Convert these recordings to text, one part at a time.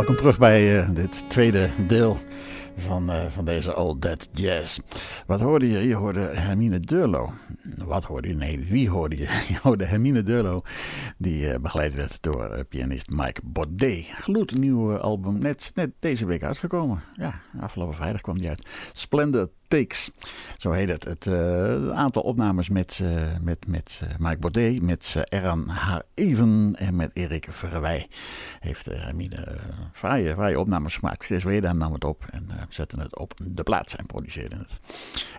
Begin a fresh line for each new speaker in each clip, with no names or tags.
welkom terug bij uh, dit tweede deel van, uh, van deze Old Dead Jazz. Wat hoorde je? Je hoorde Hermine Durlo. Wat hoorde je? Nee, wie hoorde je? Je hoorde Hermine Durlo, die uh, begeleid werd door pianist Mike Baudet. Gloednieuw album, net, net deze week uitgekomen. Ja, afgelopen vrijdag kwam die uit. Splendid Takes, zo heet het. Het uh, aantal opnames met, uh, met, met uh, Mike Baudet, met Eran Haar Even en met Erik Verwij. Heeft Hermine fraaie, fraaie opnames gemaakt. Chris Weda nam het op en zette het op de plaats en produceerde het.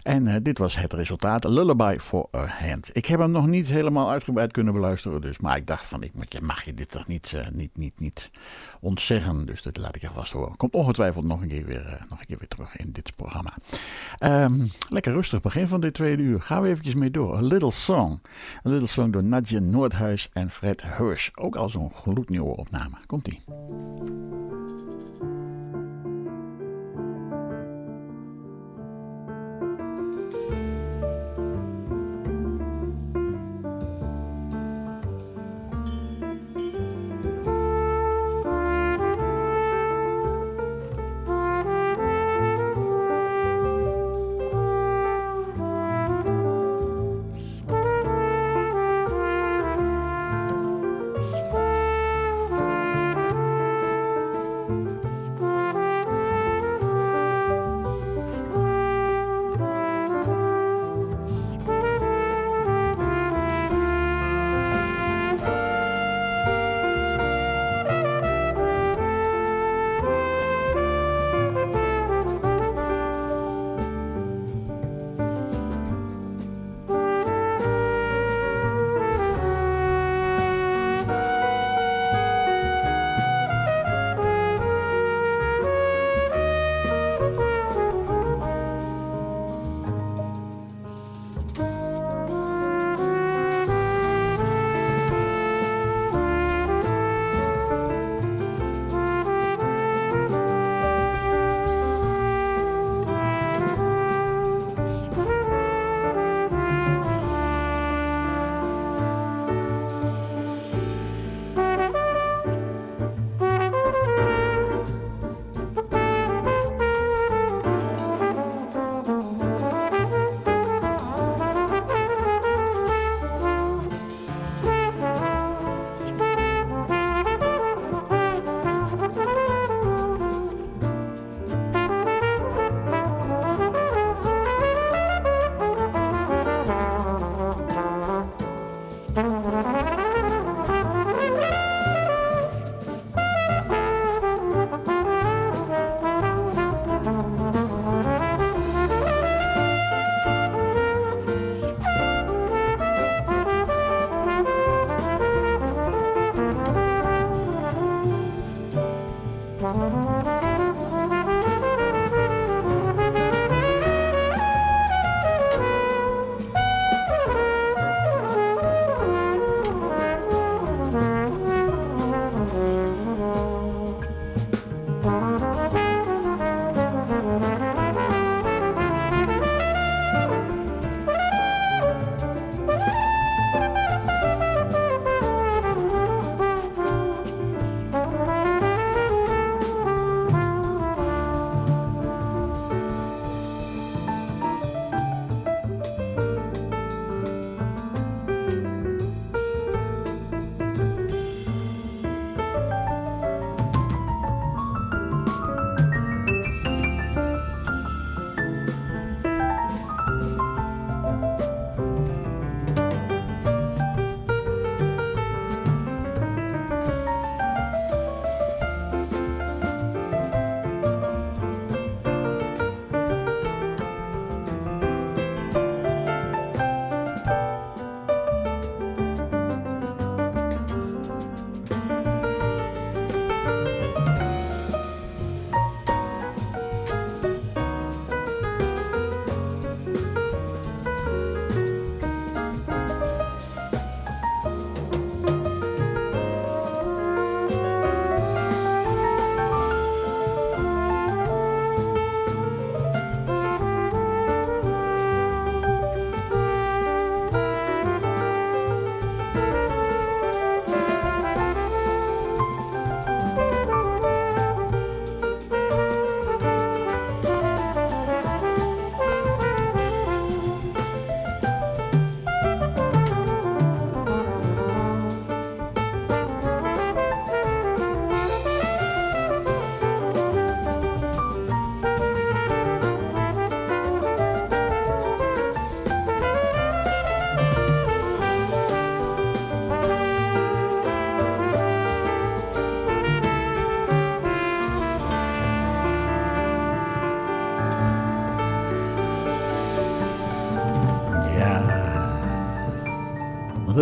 En dit was het resultaat. Lullaby for a Hand. Ik heb hem nog niet helemaal uitgebreid kunnen beluisteren, dus, maar ik dacht van, ik moet, mag je dit toch niet, niet, niet, niet ontzeggen. Dus dat laat ik er vast horen. Komt ongetwijfeld nog een keer weer, nog een keer weer terug in dit programma. Um, lekker rustig begin van dit tweede uur. Gaan we eventjes mee door. A Little Song. A Little Song door Nadja Noordhuis en Fred Hirsch. Ook al zo'n gloednieuwe opname. Komt-ie.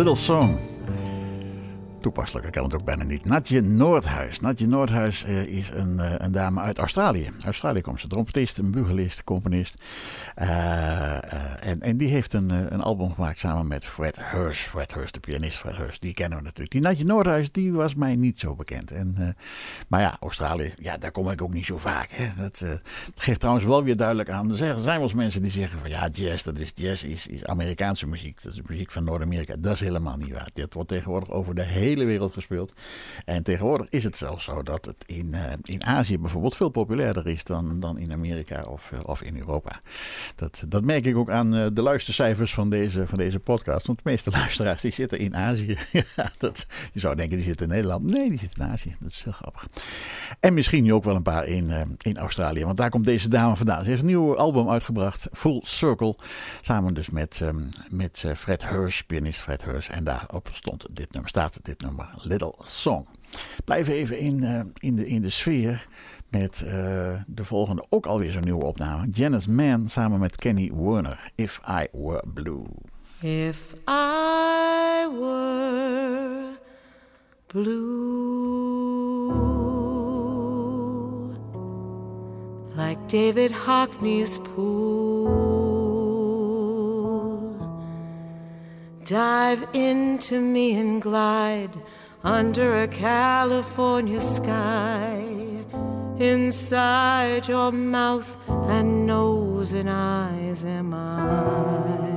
Little Song. Toepasselijk kan het ook bijna niet. Natje Noordhuis. Natje Noordhuis uh, is een, uh, een, dame uit Australië. Australië komt ze. Trompetist, een bugelist, componist. Uh, en, en die heeft een, een album gemaakt samen met Fred Hurst. Fred Hurst, de pianist Fred Hurst. Die kennen we natuurlijk. Die Natje Noordhuis, die was mij niet zo bekend. En, maar ja, Australië, ja, daar kom ik ook niet zo vaak. Hè. Dat, geeft trouwens wel weer duidelijk aan. Er zijn wel eens mensen die zeggen van ja, jazz, dat is, jazz is, is Amerikaanse muziek. Dat is muziek van Noord-Amerika. Dat is helemaal niet waar. Dit wordt tegenwoordig over de hele wereld gespeeld. En tegenwoordig is het zelfs zo dat het in, in Azië bijvoorbeeld veel populairder is dan, dan in Amerika of, of in Europa. Dat, dat merk ik ook aan uh, de luistercijfers van deze, van deze podcast. Want de meeste luisteraars die zitten in Azië. ja, dat, je zou denken die zitten in Nederland. Nee, die zitten in Azië. Dat is heel grappig. En misschien nu ook wel een paar in, in Australië. Want daar komt deze dame vandaan. Ze heeft een nieuw album uitgebracht. Full Circle. Samen dus met, um, met Fred Hirsch, pianist Fred Hirsch. En daarop stond dit nummer, staat dit nummer Little Song. Blijf even in, uh, in, de, in de sfeer met uh, de volgende ook alweer zo'n nieuwe opname. Janice Mann samen met Kenny Werner. If I Were Blue.
If I were blue Like David Hockney's pool Dive into me and glide under a California sky. Inside your mouth and nose and eyes am I.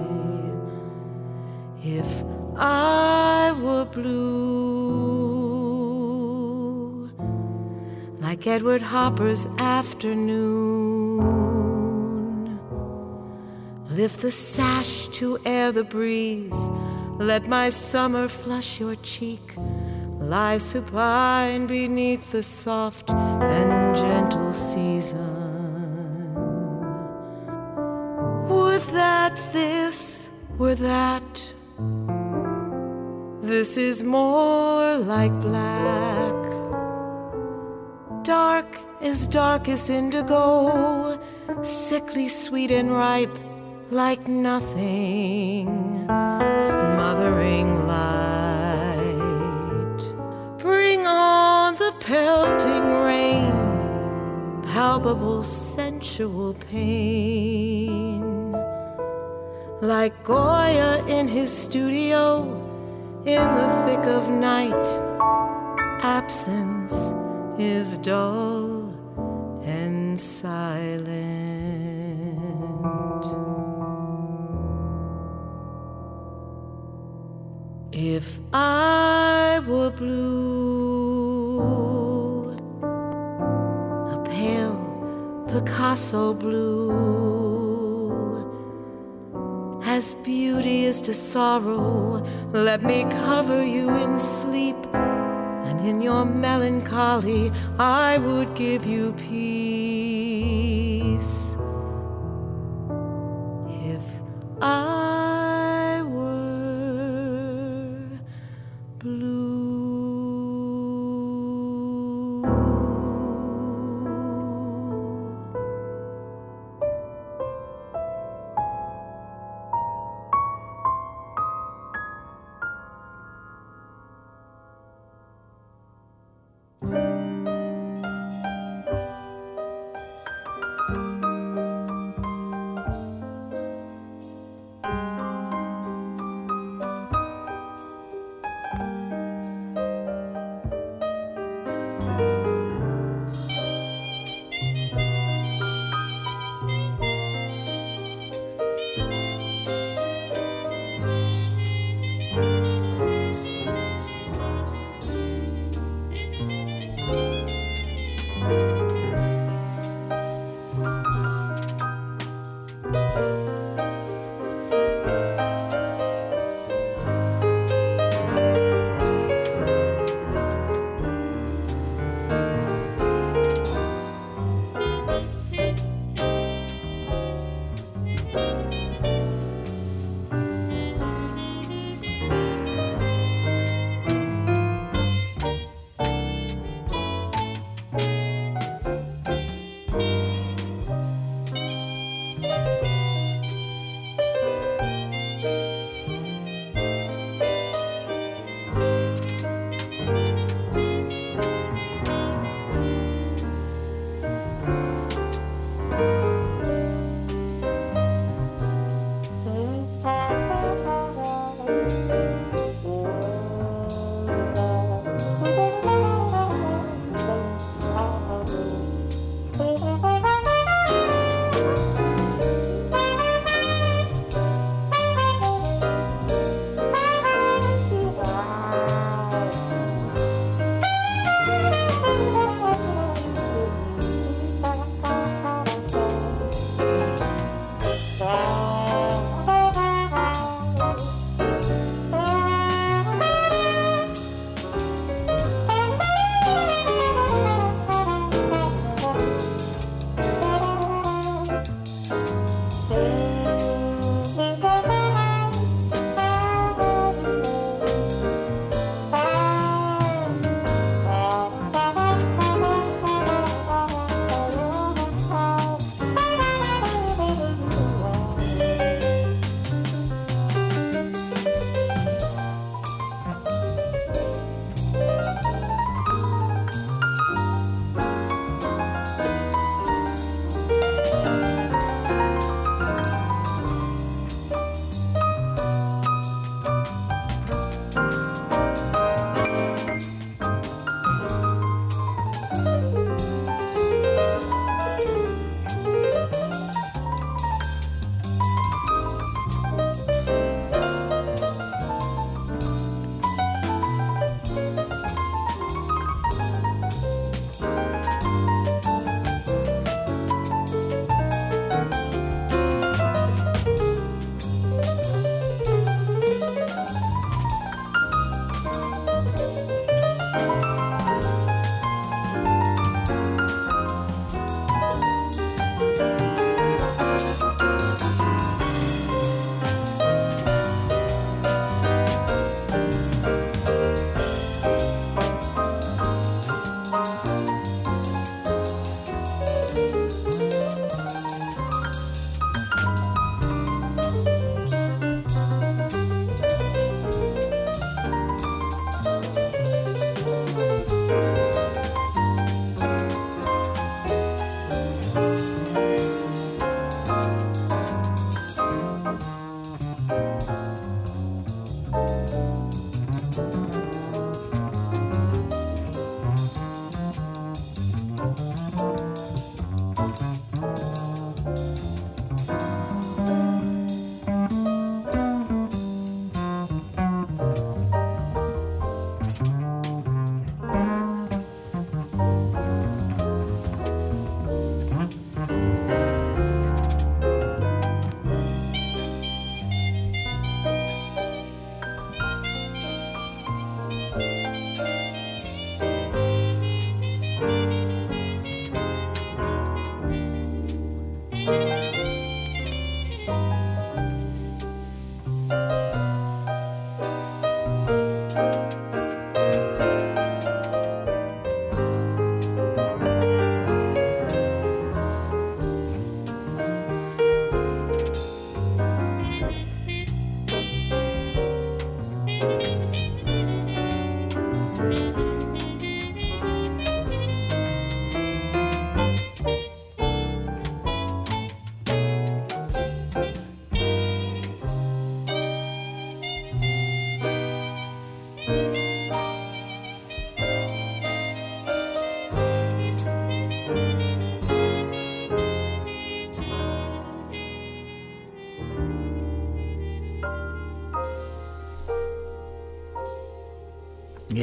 If I were blue, like Edward Hopper's afternoon, lift the sash to air the breeze. Let my summer flush your cheek lie supine beneath the soft and gentle season. Would that this were that? This is more like black. Dark as darkest indigo, sickly sweet and ripe like nothing, smothering light. On the pelting rain, palpable sensual pain. Like Goya in his studio, in the thick of night, absence is dull and silent. If I were blue, Picasso blue, as beauty is to sorrow, let me cover you in sleep, and in your melancholy I would give you peace.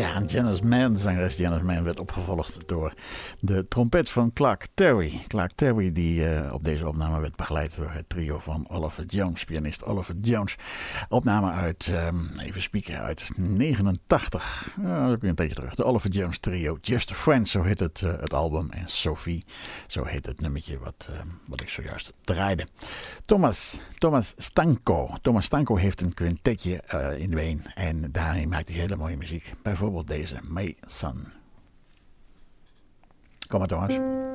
Ja, Janice Mann, zangeres Janice Mann, werd opgevolgd door de trompet van Clark Terry. Clark Terry die uh, op deze opname werd begeleid door het trio van Oliver Jones, pianist Oliver Jones. Opname uit, um, even spieken, uit 89. Uh, dat een tijdje terug. De Oliver Jones trio, Just a Friend, zo heet het, uh, het album. En Sophie, zo heet het nummertje wat, wat ik zojuist draaide. Thomas, Thomas Stanko. Thomas Stanko heeft een quintetje in de been en daarmee maakt hij hele mooie muziek. Bijvoorbeeld deze, My Son. Kommer til os.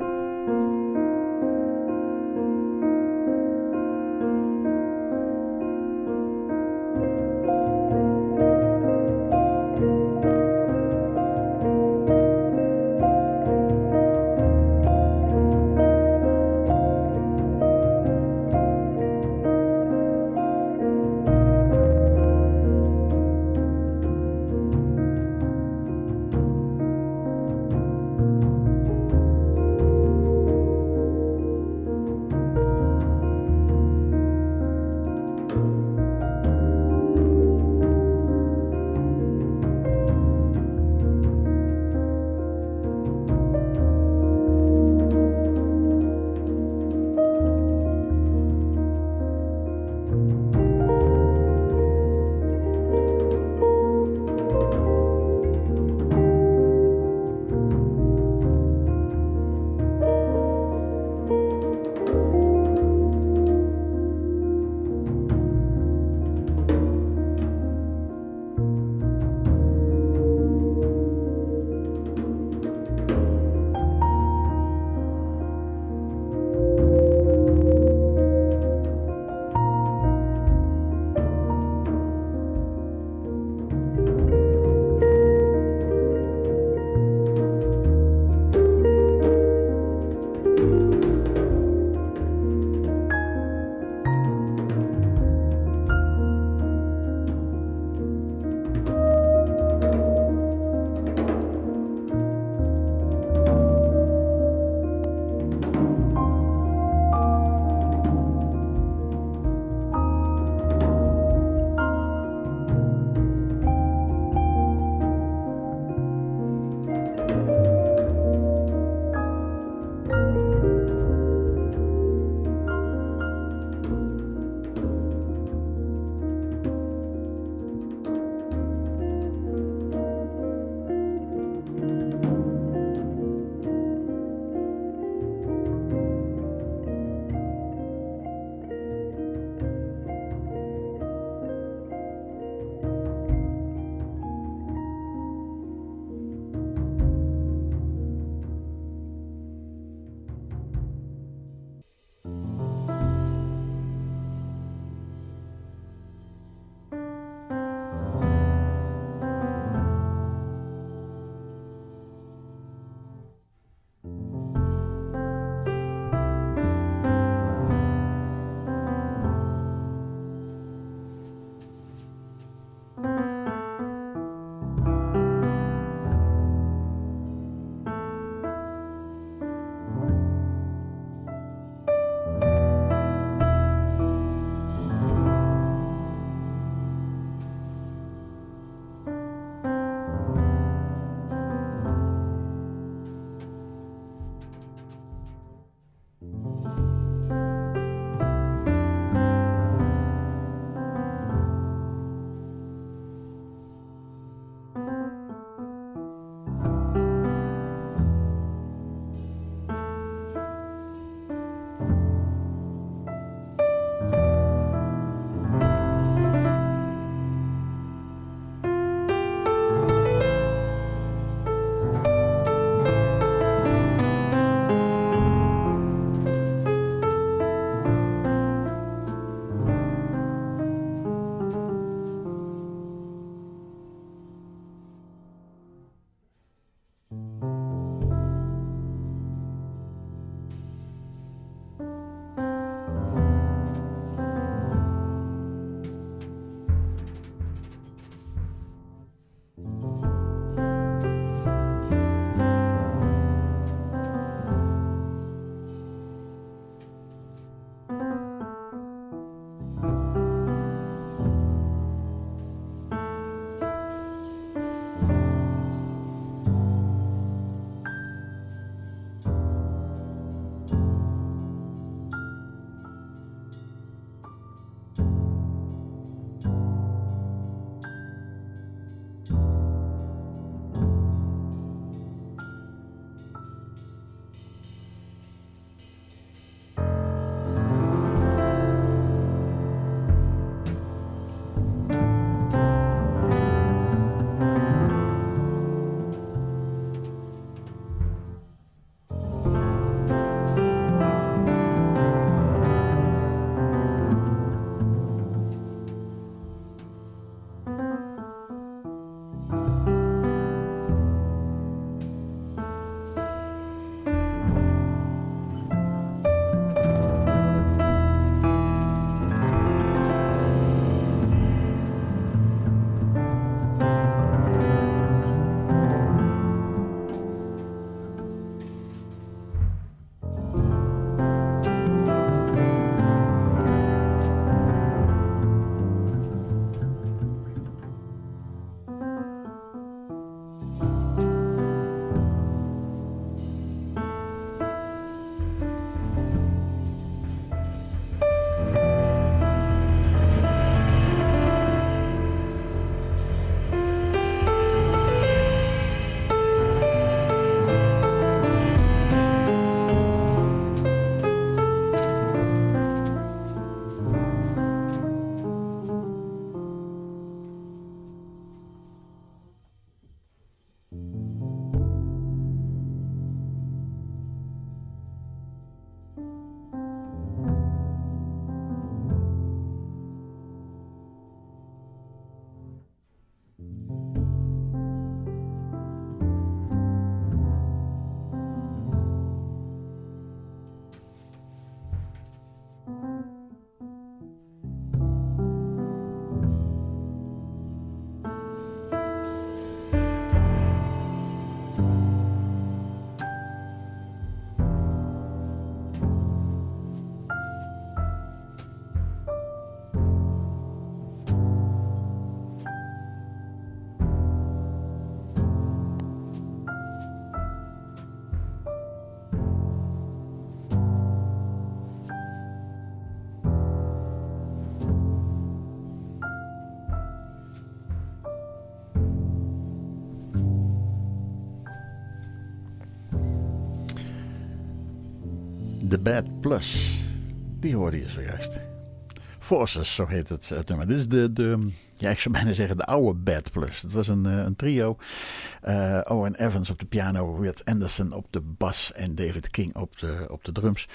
Bad Plus. Die hoorde je zojuist. Forces, zo heet het, het nummer. Dit is de, de, ja, ik zou bijna zeggen de oude Bad Plus. Het was een, een trio. Uh, Owen Evans op de piano, Weird Anderson op de bas en David King op de, op de drums.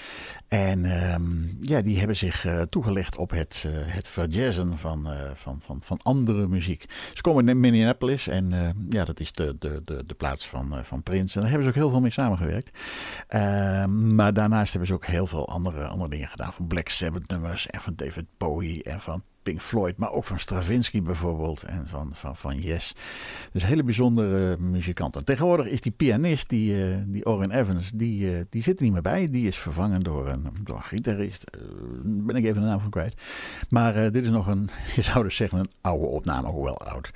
En um, ja, die hebben zich uh, toegelegd op het, uh, het verjazzen van, van, van, van andere muziek. Ze komen in Minneapolis en ja, dat is de, de, de, de plaats van, van Prince. En daar hebben ze ook heel veel mee samengewerkt. Ehm, maar daarnaast hebben ze ook heel veel andere, andere dingen gedaan. Van Black Sabbath nummers en van David Bowie en van Pink Floyd, maar ook van Stravinsky bijvoorbeeld en van, van, van Yes. Dus hele bijzondere muzikanten. Tegenwoordig is die pianist, die, uh, die Orin Evans, die, uh, die zit er niet meer bij. Die is vervangen door een, door een gitarist. Uh, ben ik even de naam van kwijt. Maar dit is nog een, je zou dus zeggen, een oude opname, hoewel oud.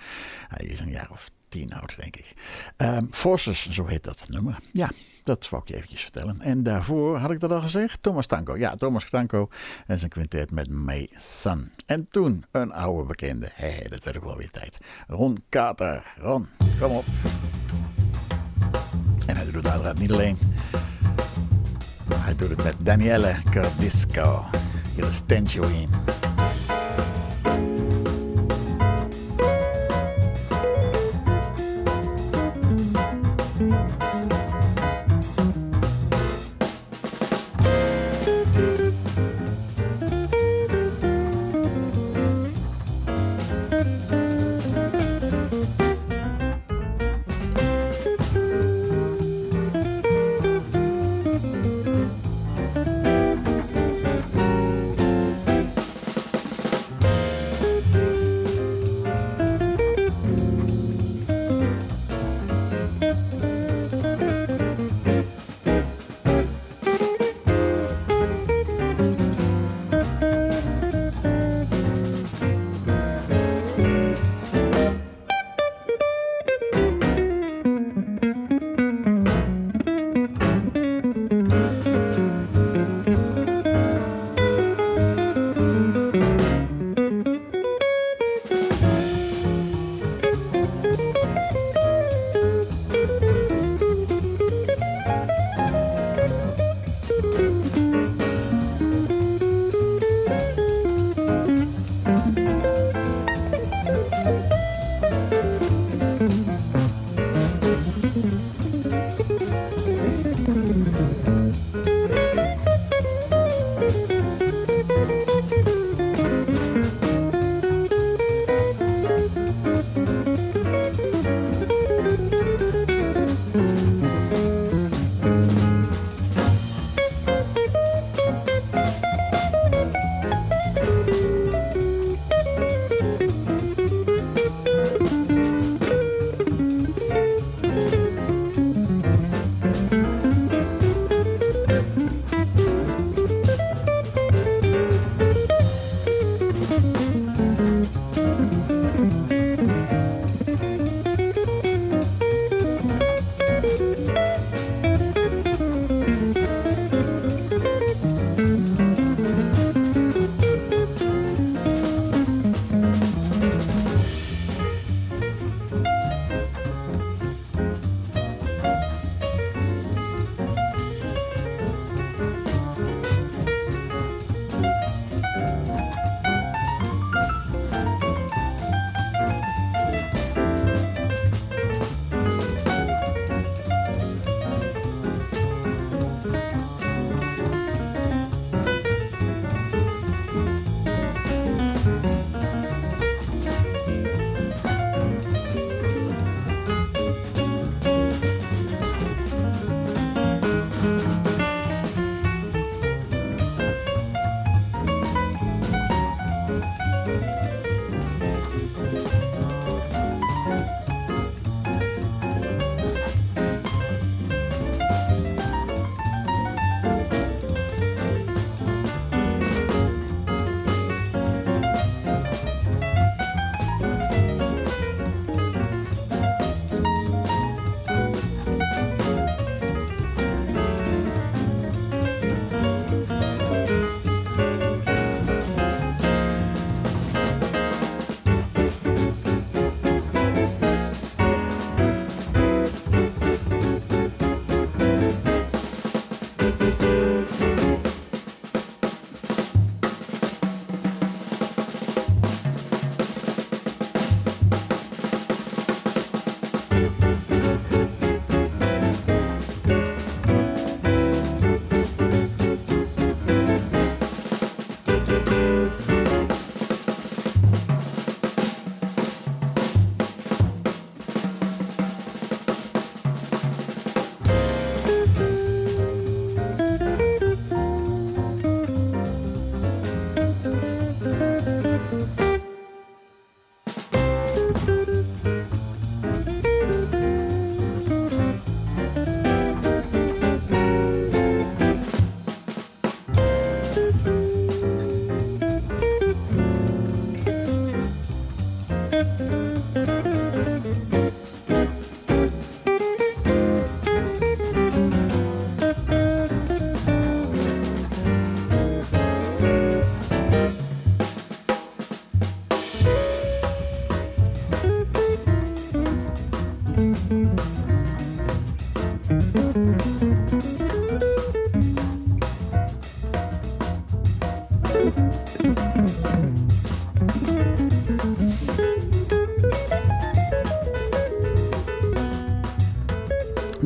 Hij is een jaar of tien oud, denk ik. Um, Forces, zo heet dat nummer. Ja, dat wou ik je eventjes vertellen. En daarvoor had ik dat al gezegd. Thomas Tanko. Ja, Thomas Tanko en zijn quintet met May Sun. En toen een oude bekende. Hé, hey, dat werd ook wel weer tijd. Ron Kater. Ron, kom op. En hij doet het uiteraard niet alleen. Hij doet het met Danielle Cardisco. Hier is Tensioin.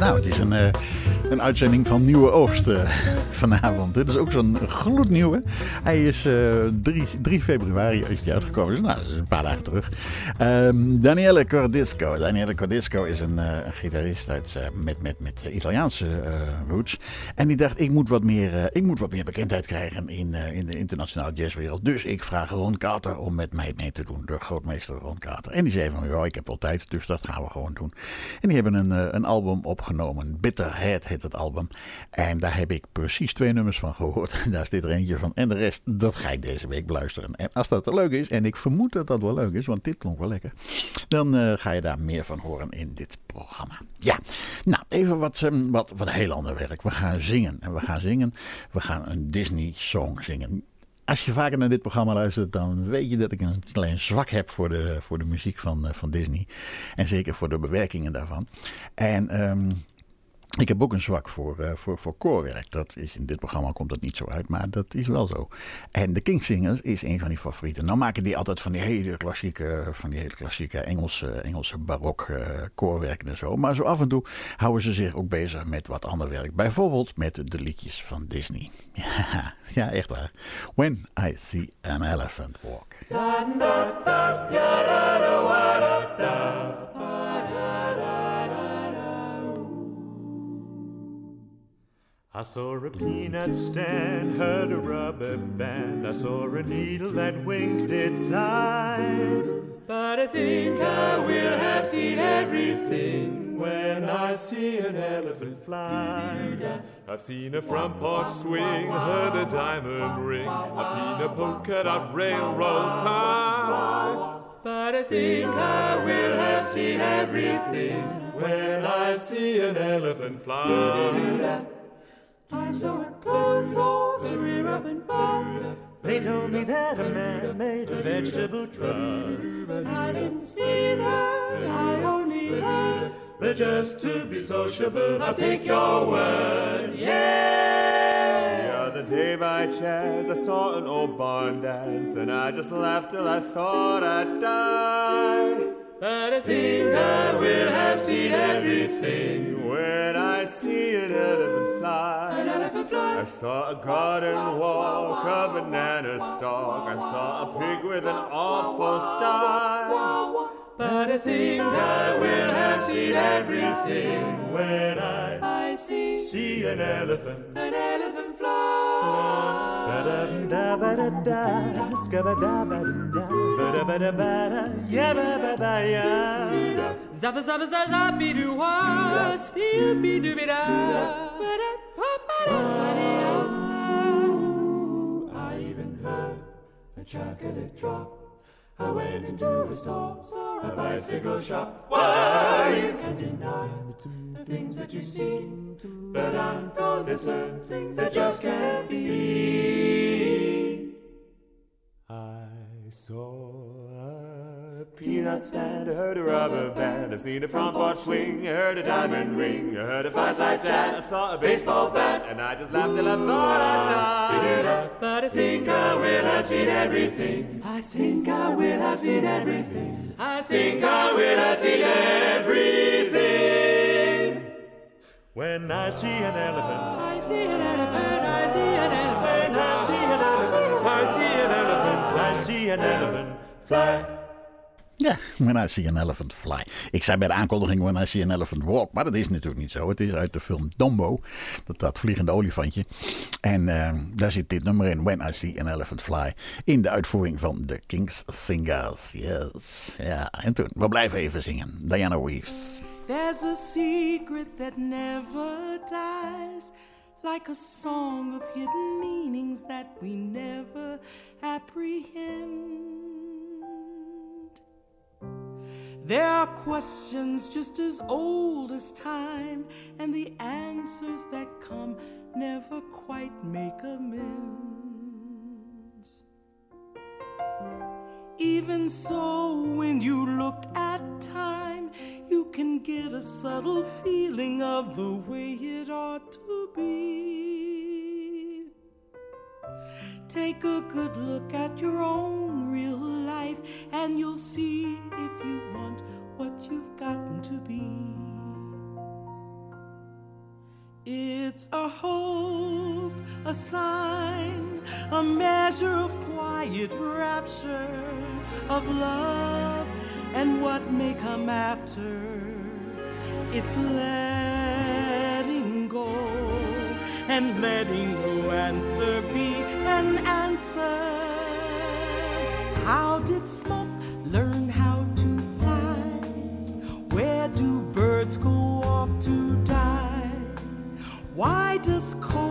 Nou, het is een, eh, een uitzending van Nieuwe Oogsten. Eh vanavond. Dit is ook zo'n gloednieuwe. Hij is uh, 3, 3 februari is uitgekomen. Dus nou, dat is een paar dagen terug. Um, Daniele Cordisco. Daniele Cordisco is een, een gitarist uit, met, met, met Italiaanse roots. En die dacht, ik moet wat meer, ik moet wat meer bekendheid krijgen in, in de internationale jazzwereld. Dus ik vraag Ron Carter om met mij mee te doen. De grootmeester Ron Carter. En die zei van, ja, ik heb al tijd, dus dat gaan we gewoon doen. En die hebben een, een album opgenomen. Bitterhead heet het album. En daar heb ik precies twee nummers van gehoord. Daar is dit er eentje van. En de rest, dat ga ik deze week beluisteren. En als dat leuk is, en ik vermoed dat dat wel leuk is, want dit klonk wel lekker. Dan uh, ga je daar meer van horen in dit programma. Ja, nou even wat, um, wat, wat heel ander werk. We gaan zingen. En we gaan zingen. We gaan een Disney-song zingen. Als je vaker naar dit programma luistert, dan weet je dat ik een klein zwak heb voor de, voor de muziek van, uh, van Disney. En zeker voor de bewerkingen daarvan. En um, ik heb ook een zwak voor, uh, voor, voor koorwerk. Dat is, in dit programma komt dat niet zo uit, maar dat is wel zo. En de Kingsingers is een van die favorieten. Nou maken die altijd van die hele klassieke, van die hele klassieke Engelse, Engelse barok uh, koorwerken en zo. Maar zo af en toe houden ze zich ook bezig met wat ander werk. Bijvoorbeeld met de liedjes van Disney. Ja, ja echt waar. When I See an Elephant Walk.
I saw a peanut stand, heard a rubber band. I saw a needle that winked its eye. But I think I will have seen everything when I see an elephant fly. I've seen a front porch swing, heard a diamond ring. I've seen a polka dot railroad tie. But I think I will have seen everything when I see an elephant fly. I saw a clothes horse rear up and bark. They told me that a man made a vegetable truck. I didn't see that, I only heard. But just to be sociable, I'll take your word, yeah! The other day by chance, I saw an old barn dance, and I just laughed till I thought I'd die. But I think I will have seen everything when I see an elephant I saw a garden walk, a banana stalk. I saw a pig with an awful style. But I think I will have seen everything when I, I see, see an elephant. An elephant fly. Ba-da-da, ba-da-da, scabba-da-ba-da-da, ba-da-ba-da-ba-da, yeah, ba-ba-ba-ya. Zabba zabba I even heard a chocolate drop. I went into a store, a bicycle shop. Why you can't deny the things that you see, but I'm told there's certain things that just can't be. I saw peanut stand, I heard a rubber band, I've seen a front porch swing, I heard a diamond ring, I heard a fireside chat, I saw a baseball bat, and I just laughed till I thought I'd die. But I think I will have seen everything. I think I will have seen everything. I think I will have seen everything. When I see an elephant, I see an elephant, I see an elephant. When I see an elephant, I see an elephant, I see an elephant fly.
Ja, When I See an Elephant Fly. Ik zei bij de aankondiging When I See an Elephant Walk, maar dat is natuurlijk niet zo. Het is uit de film Dumbo, dat, dat vliegende olifantje. En uh, daar zit dit nummer in, When I See an Elephant Fly, in de uitvoering van de Kings Singers. Yes, ja. En toen, we blijven even zingen. Diana Reeves.
There's a secret that never dies, like a song of hidden meanings that we never apprehend. There are questions just as old as time, and the answers that come never quite make amends. Even so, when you look at time, you can get a subtle feeling of the way it ought to be. Take a good look at your own real life, and you'll see if you want what you've gotten to be. It's a hope, a sign, a measure of quiet rapture, of love and what may come after. It's letting go and letting no answer be an answer. How did smoke learn how to fly? Where do birds go off to die? Why does coal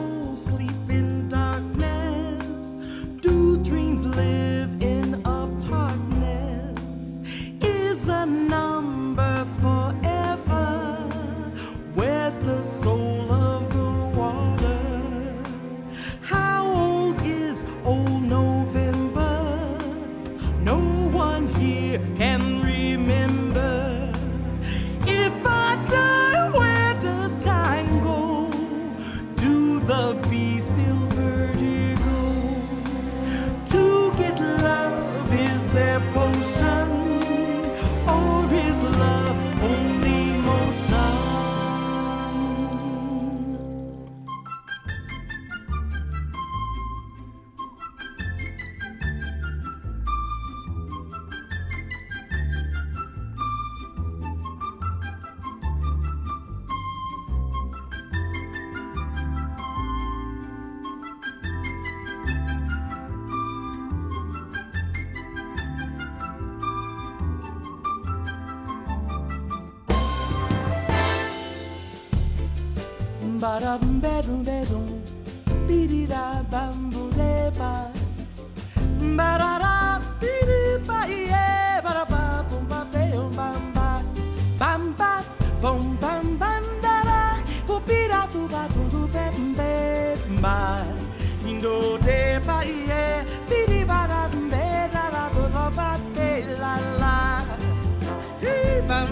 bam bam da ba indo ye ba da da ba la la. Bam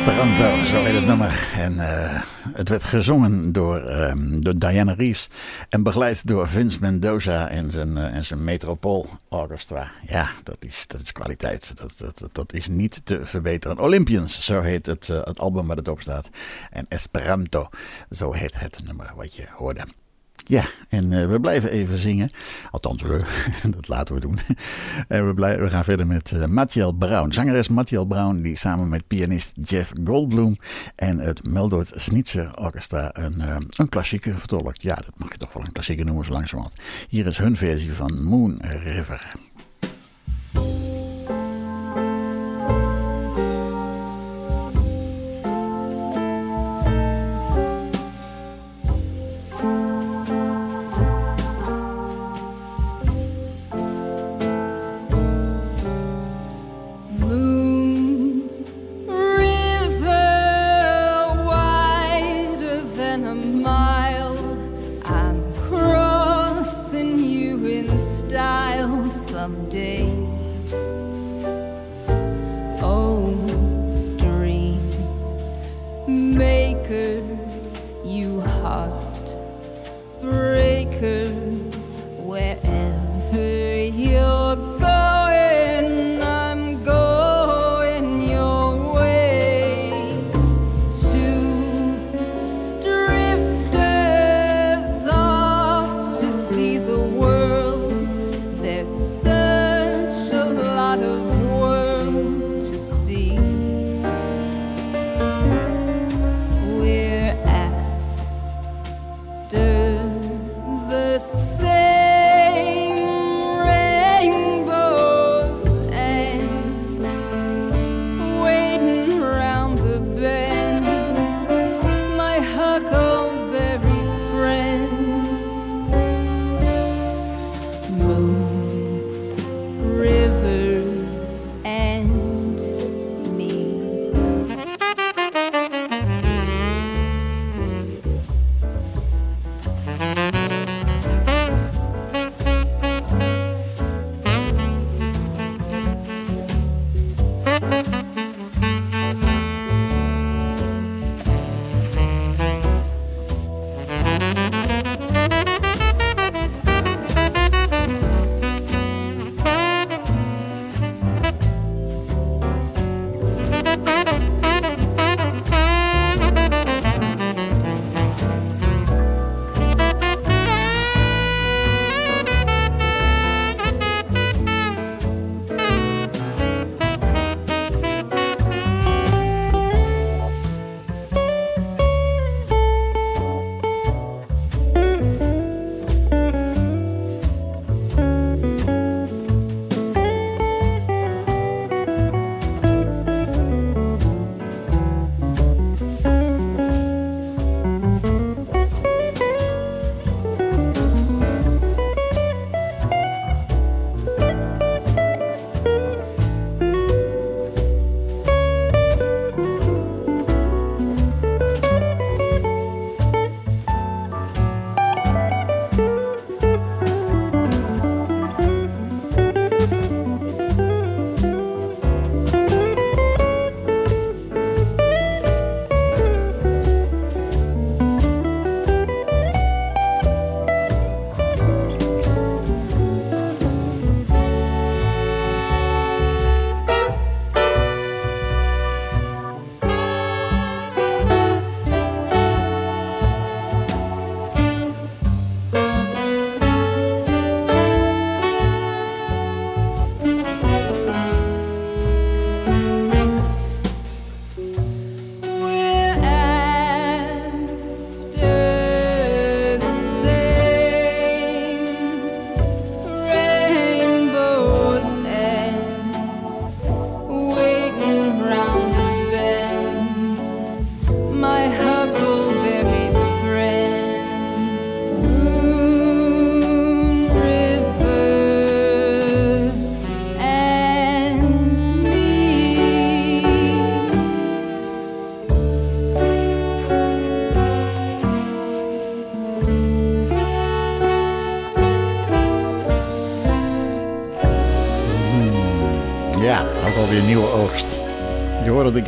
Esperanto, zo heet het nummer. En uh, het werd gezongen door, um, door Diana Reeves en begeleid door Vince Mendoza en zijn, en zijn Metropool Orchestra. Ja, dat is, dat is kwaliteit. Dat, dat, dat is niet te verbeteren. Olympians, zo heet het, uh, het album waar het op staat. En Esperanto, zo heet het nummer wat je hoorde. Ja, en uh, we blijven even zingen. Althans, we, dat laten we doen. en we, blijven, we gaan verder met uh, Mathiel Brown. Zangeres Mathiel Brown, die samen met pianist Jeff Goldblum en het Meldort Snitzer Orchestra een, uh, een klassieker vertolkt. Ja, dat mag je toch wel een klassieker noemen, zo langzamerhand. Hier is hun versie van Moon River.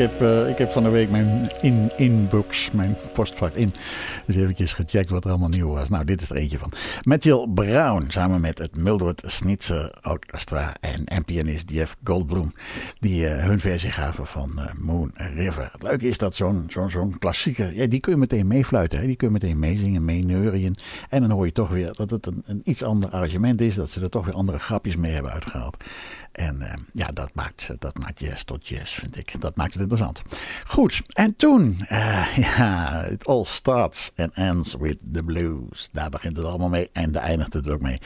Heb, uh, ik heb van de week mijn in, inbox, mijn postvak in. Dus eventjes gecheckt wat er allemaal nieuw was. Nou, dit is er eentje van. Matthew Brown samen met het Mildred Snitzer Orchestra en, pianist Jeff Goldblum. Die uh, hun versie gaven van uh, Moon River. Het leuke is dat zo'n zo'n zo'n klassieker, ja, die kun je meteen meefluiten. Hè? Die kun je meteen meezingen, meeneurien. En dan hoor je toch weer dat het een, een iets ander arrangement is. Dat ze er toch weer andere grapjes mee hebben uitgehaald. En uh, ja, dat maakt, dat maakt tot jazz, vind ik. Dat maakt het interessant. Goed, en toen, uh, ja, it all starts and ends with the blues. Daar begint het allemaal mee en daar eindigt het ook mee.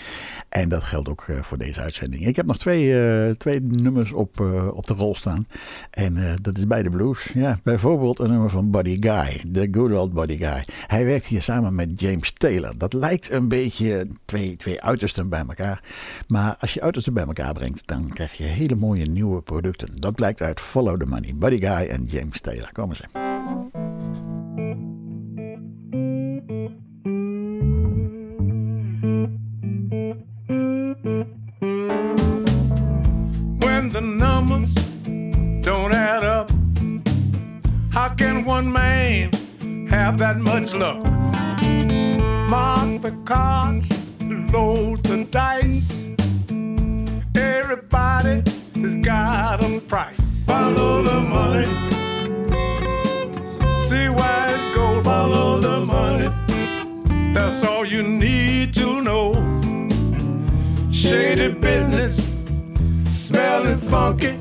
En dat geldt ook uh, voor deze uitzending. Ik heb nog twee, twee nummers op, op de rol staan. En dat is bij de blues. Ja, bijvoorbeeld een nummer van Buddy Guy, The Good Old Buddy Guy. Hij werkt hier samen met James Taylor. Dat lijkt een beetje twee, twee uitersten bij elkaar. Maar als je uitersten bij elkaar brengt, dan krijg je hele mooie nieuwe producten. Dat blijkt uit Follow the Money, Buddy Guy en James Taylor. Komen ze.
When the numbers don't add up, how can one man have that much luck? Mark the cards, load the dice. Everybody has got a price. Follow the money. See why it goes. Follow the money. That's all you need to know. Shady business, smelling funky.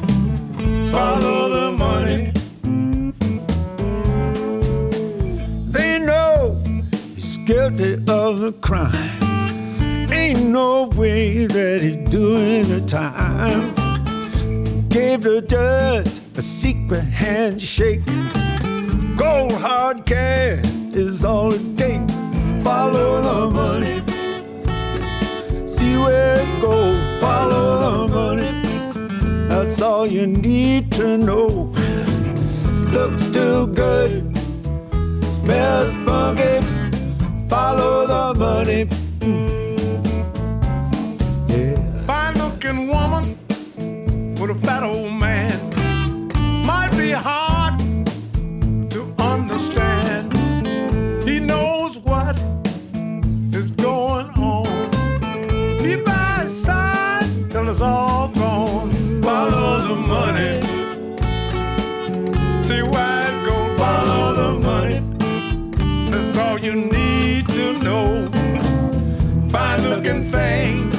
Follow the money.
They know he's guilty of a crime ain't no way that he's doing the time. Gave the judge a secret handshake. Gold hard cash is all it takes. Follow the money. See where it goes. Follow the money. That's all you need to know. Looks too good. Smells funky. Follow the money.
woman with a fat old man might be hard to understand. He knows what is going on. Be by his side till it's all gone. Follow the money. See where it goes. Follow the money. That's all you need to know. Fine looking thing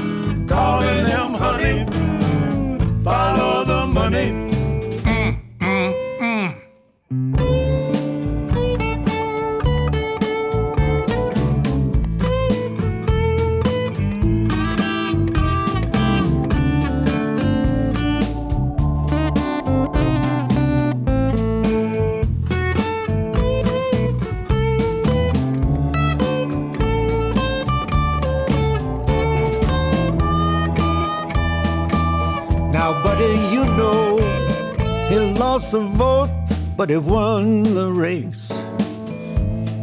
the
vote, but he won the race.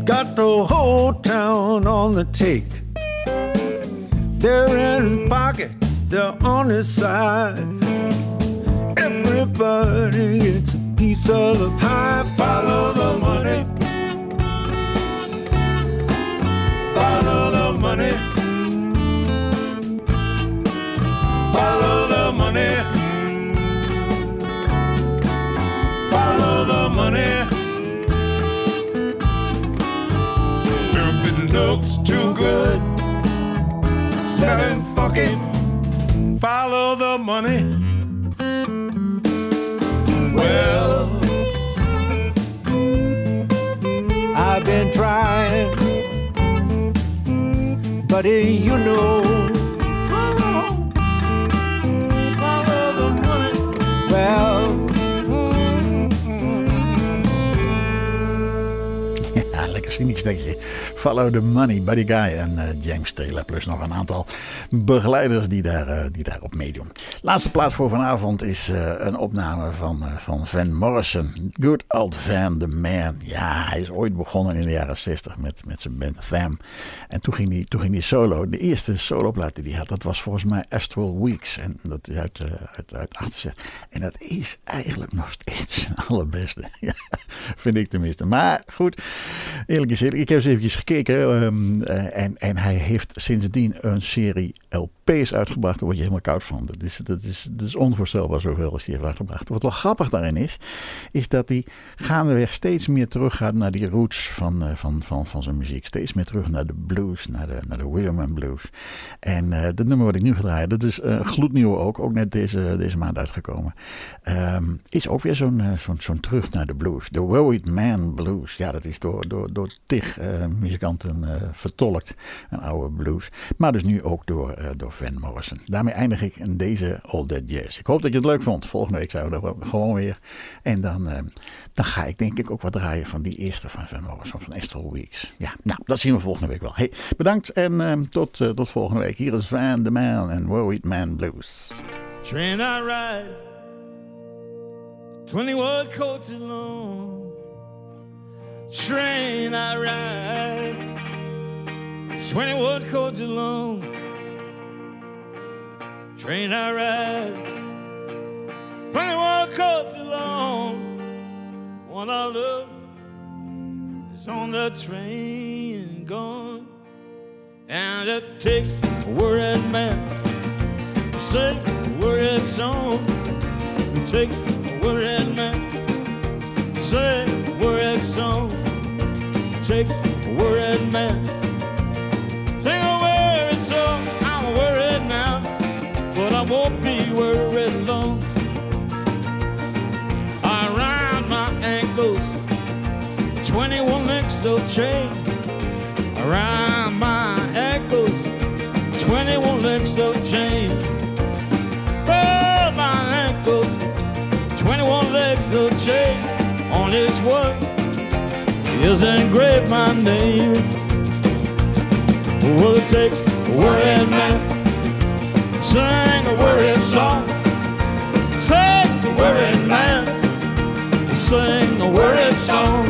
Got the whole town on the take. They're in his pocket, they're on his side. Everybody gets a piece of the pie. Follow the money. Follow the money. Follow money. If it looks too good, smelling funky, follow the money. Well, I've been trying, buddy, you know.
Cynisch denk je. Follow the Money, Buddy Guy en uh, James Taylor. Plus nog een aantal begeleiders die, daar, uh, die daarop meedoen. Laatste plaat voor vanavond is uh, een opname van, van Van Morrison. Good Old Van the Man. Ja, hij is ooit begonnen in de jaren 60 met, met zijn band Tham. En toen ging hij toen ging die solo. De eerste soloplaat die hij had, dat was volgens mij Astral Weeks. En dat is uit, uit, uit 68. En dat is eigenlijk nog steeds zijn allerbeste. Vind ik tenminste. Maar goed, eerlijk gezegd, ik heb eens eventjes gekeken. Um, uh, en, en hij heeft sindsdien een serie LP's uitgebracht. Daar word je helemaal koud van. Dat is, dat is, dat is onvoorstelbaar zoveel als hij heeft uitgebracht. Wat wel grappig daarin is, is dat hij gaandeweg steeds meer teruggaat naar die roots van, uh, van, van, van zijn muziek. Steeds meer terug naar de blues, naar de, naar de Blues. En uh, dat nummer wat ik nu ga draaien, dat is uh, gloednieuw ook. Ook net deze, deze maand uitgekomen. Um, is ook weer zo'n zo'n zo'n terug naar de blues. The Worried Man Blues. Ja, dat is door, door, door tig muzikanten vertolkt. Een oude blues. Maar dus nu ook door, uh, door Van Morrison. Daarmee eindig ik in deze All That Jazz. Ik hoop dat je het leuk vond. Volgende week zijn we er gewoon weer. En dan, dan ga ik denk ik ook wat draaien van die eerste van Van Morrison, van Astral Weeks. Ja, nou, dat zien we volgende week wel. Hey, bedankt en tot, tot volgende week. Hier is Van the Man en Worried Man Blues.
Train I ride 21 coaches long Train I ride 21 coaches long. Train I ride. 21 coaches long. One I love is on the train gone. And it takes a worried man to sing a worried song. It takes a worried man to sing a worried song. Takes a worried man Sing a worried song, I'm worried now, but I won't be worried long. Around my ankles, 21 links of chain. Around my ankles, 21 links of chain. Is engraved my name. Well, it takes a worried man sing a worried song. It takes a worried man to sing a worried song.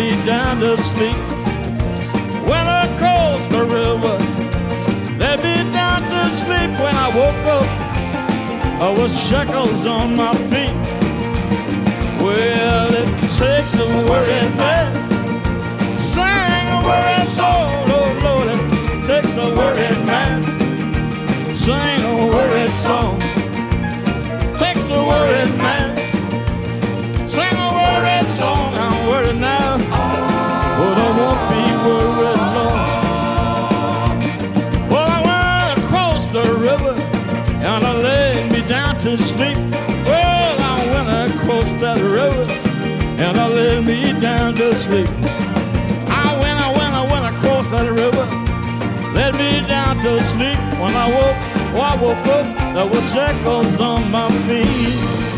Me down to sleep. When I crossed the river, laid me down to sleep. When I woke up, I was shackles on my feet. Well, it takes a worried man, sing a worried song, oh Lord, it takes a worried man, sing to sleep. When I woke, oh, I woke up, there was shackles on my feet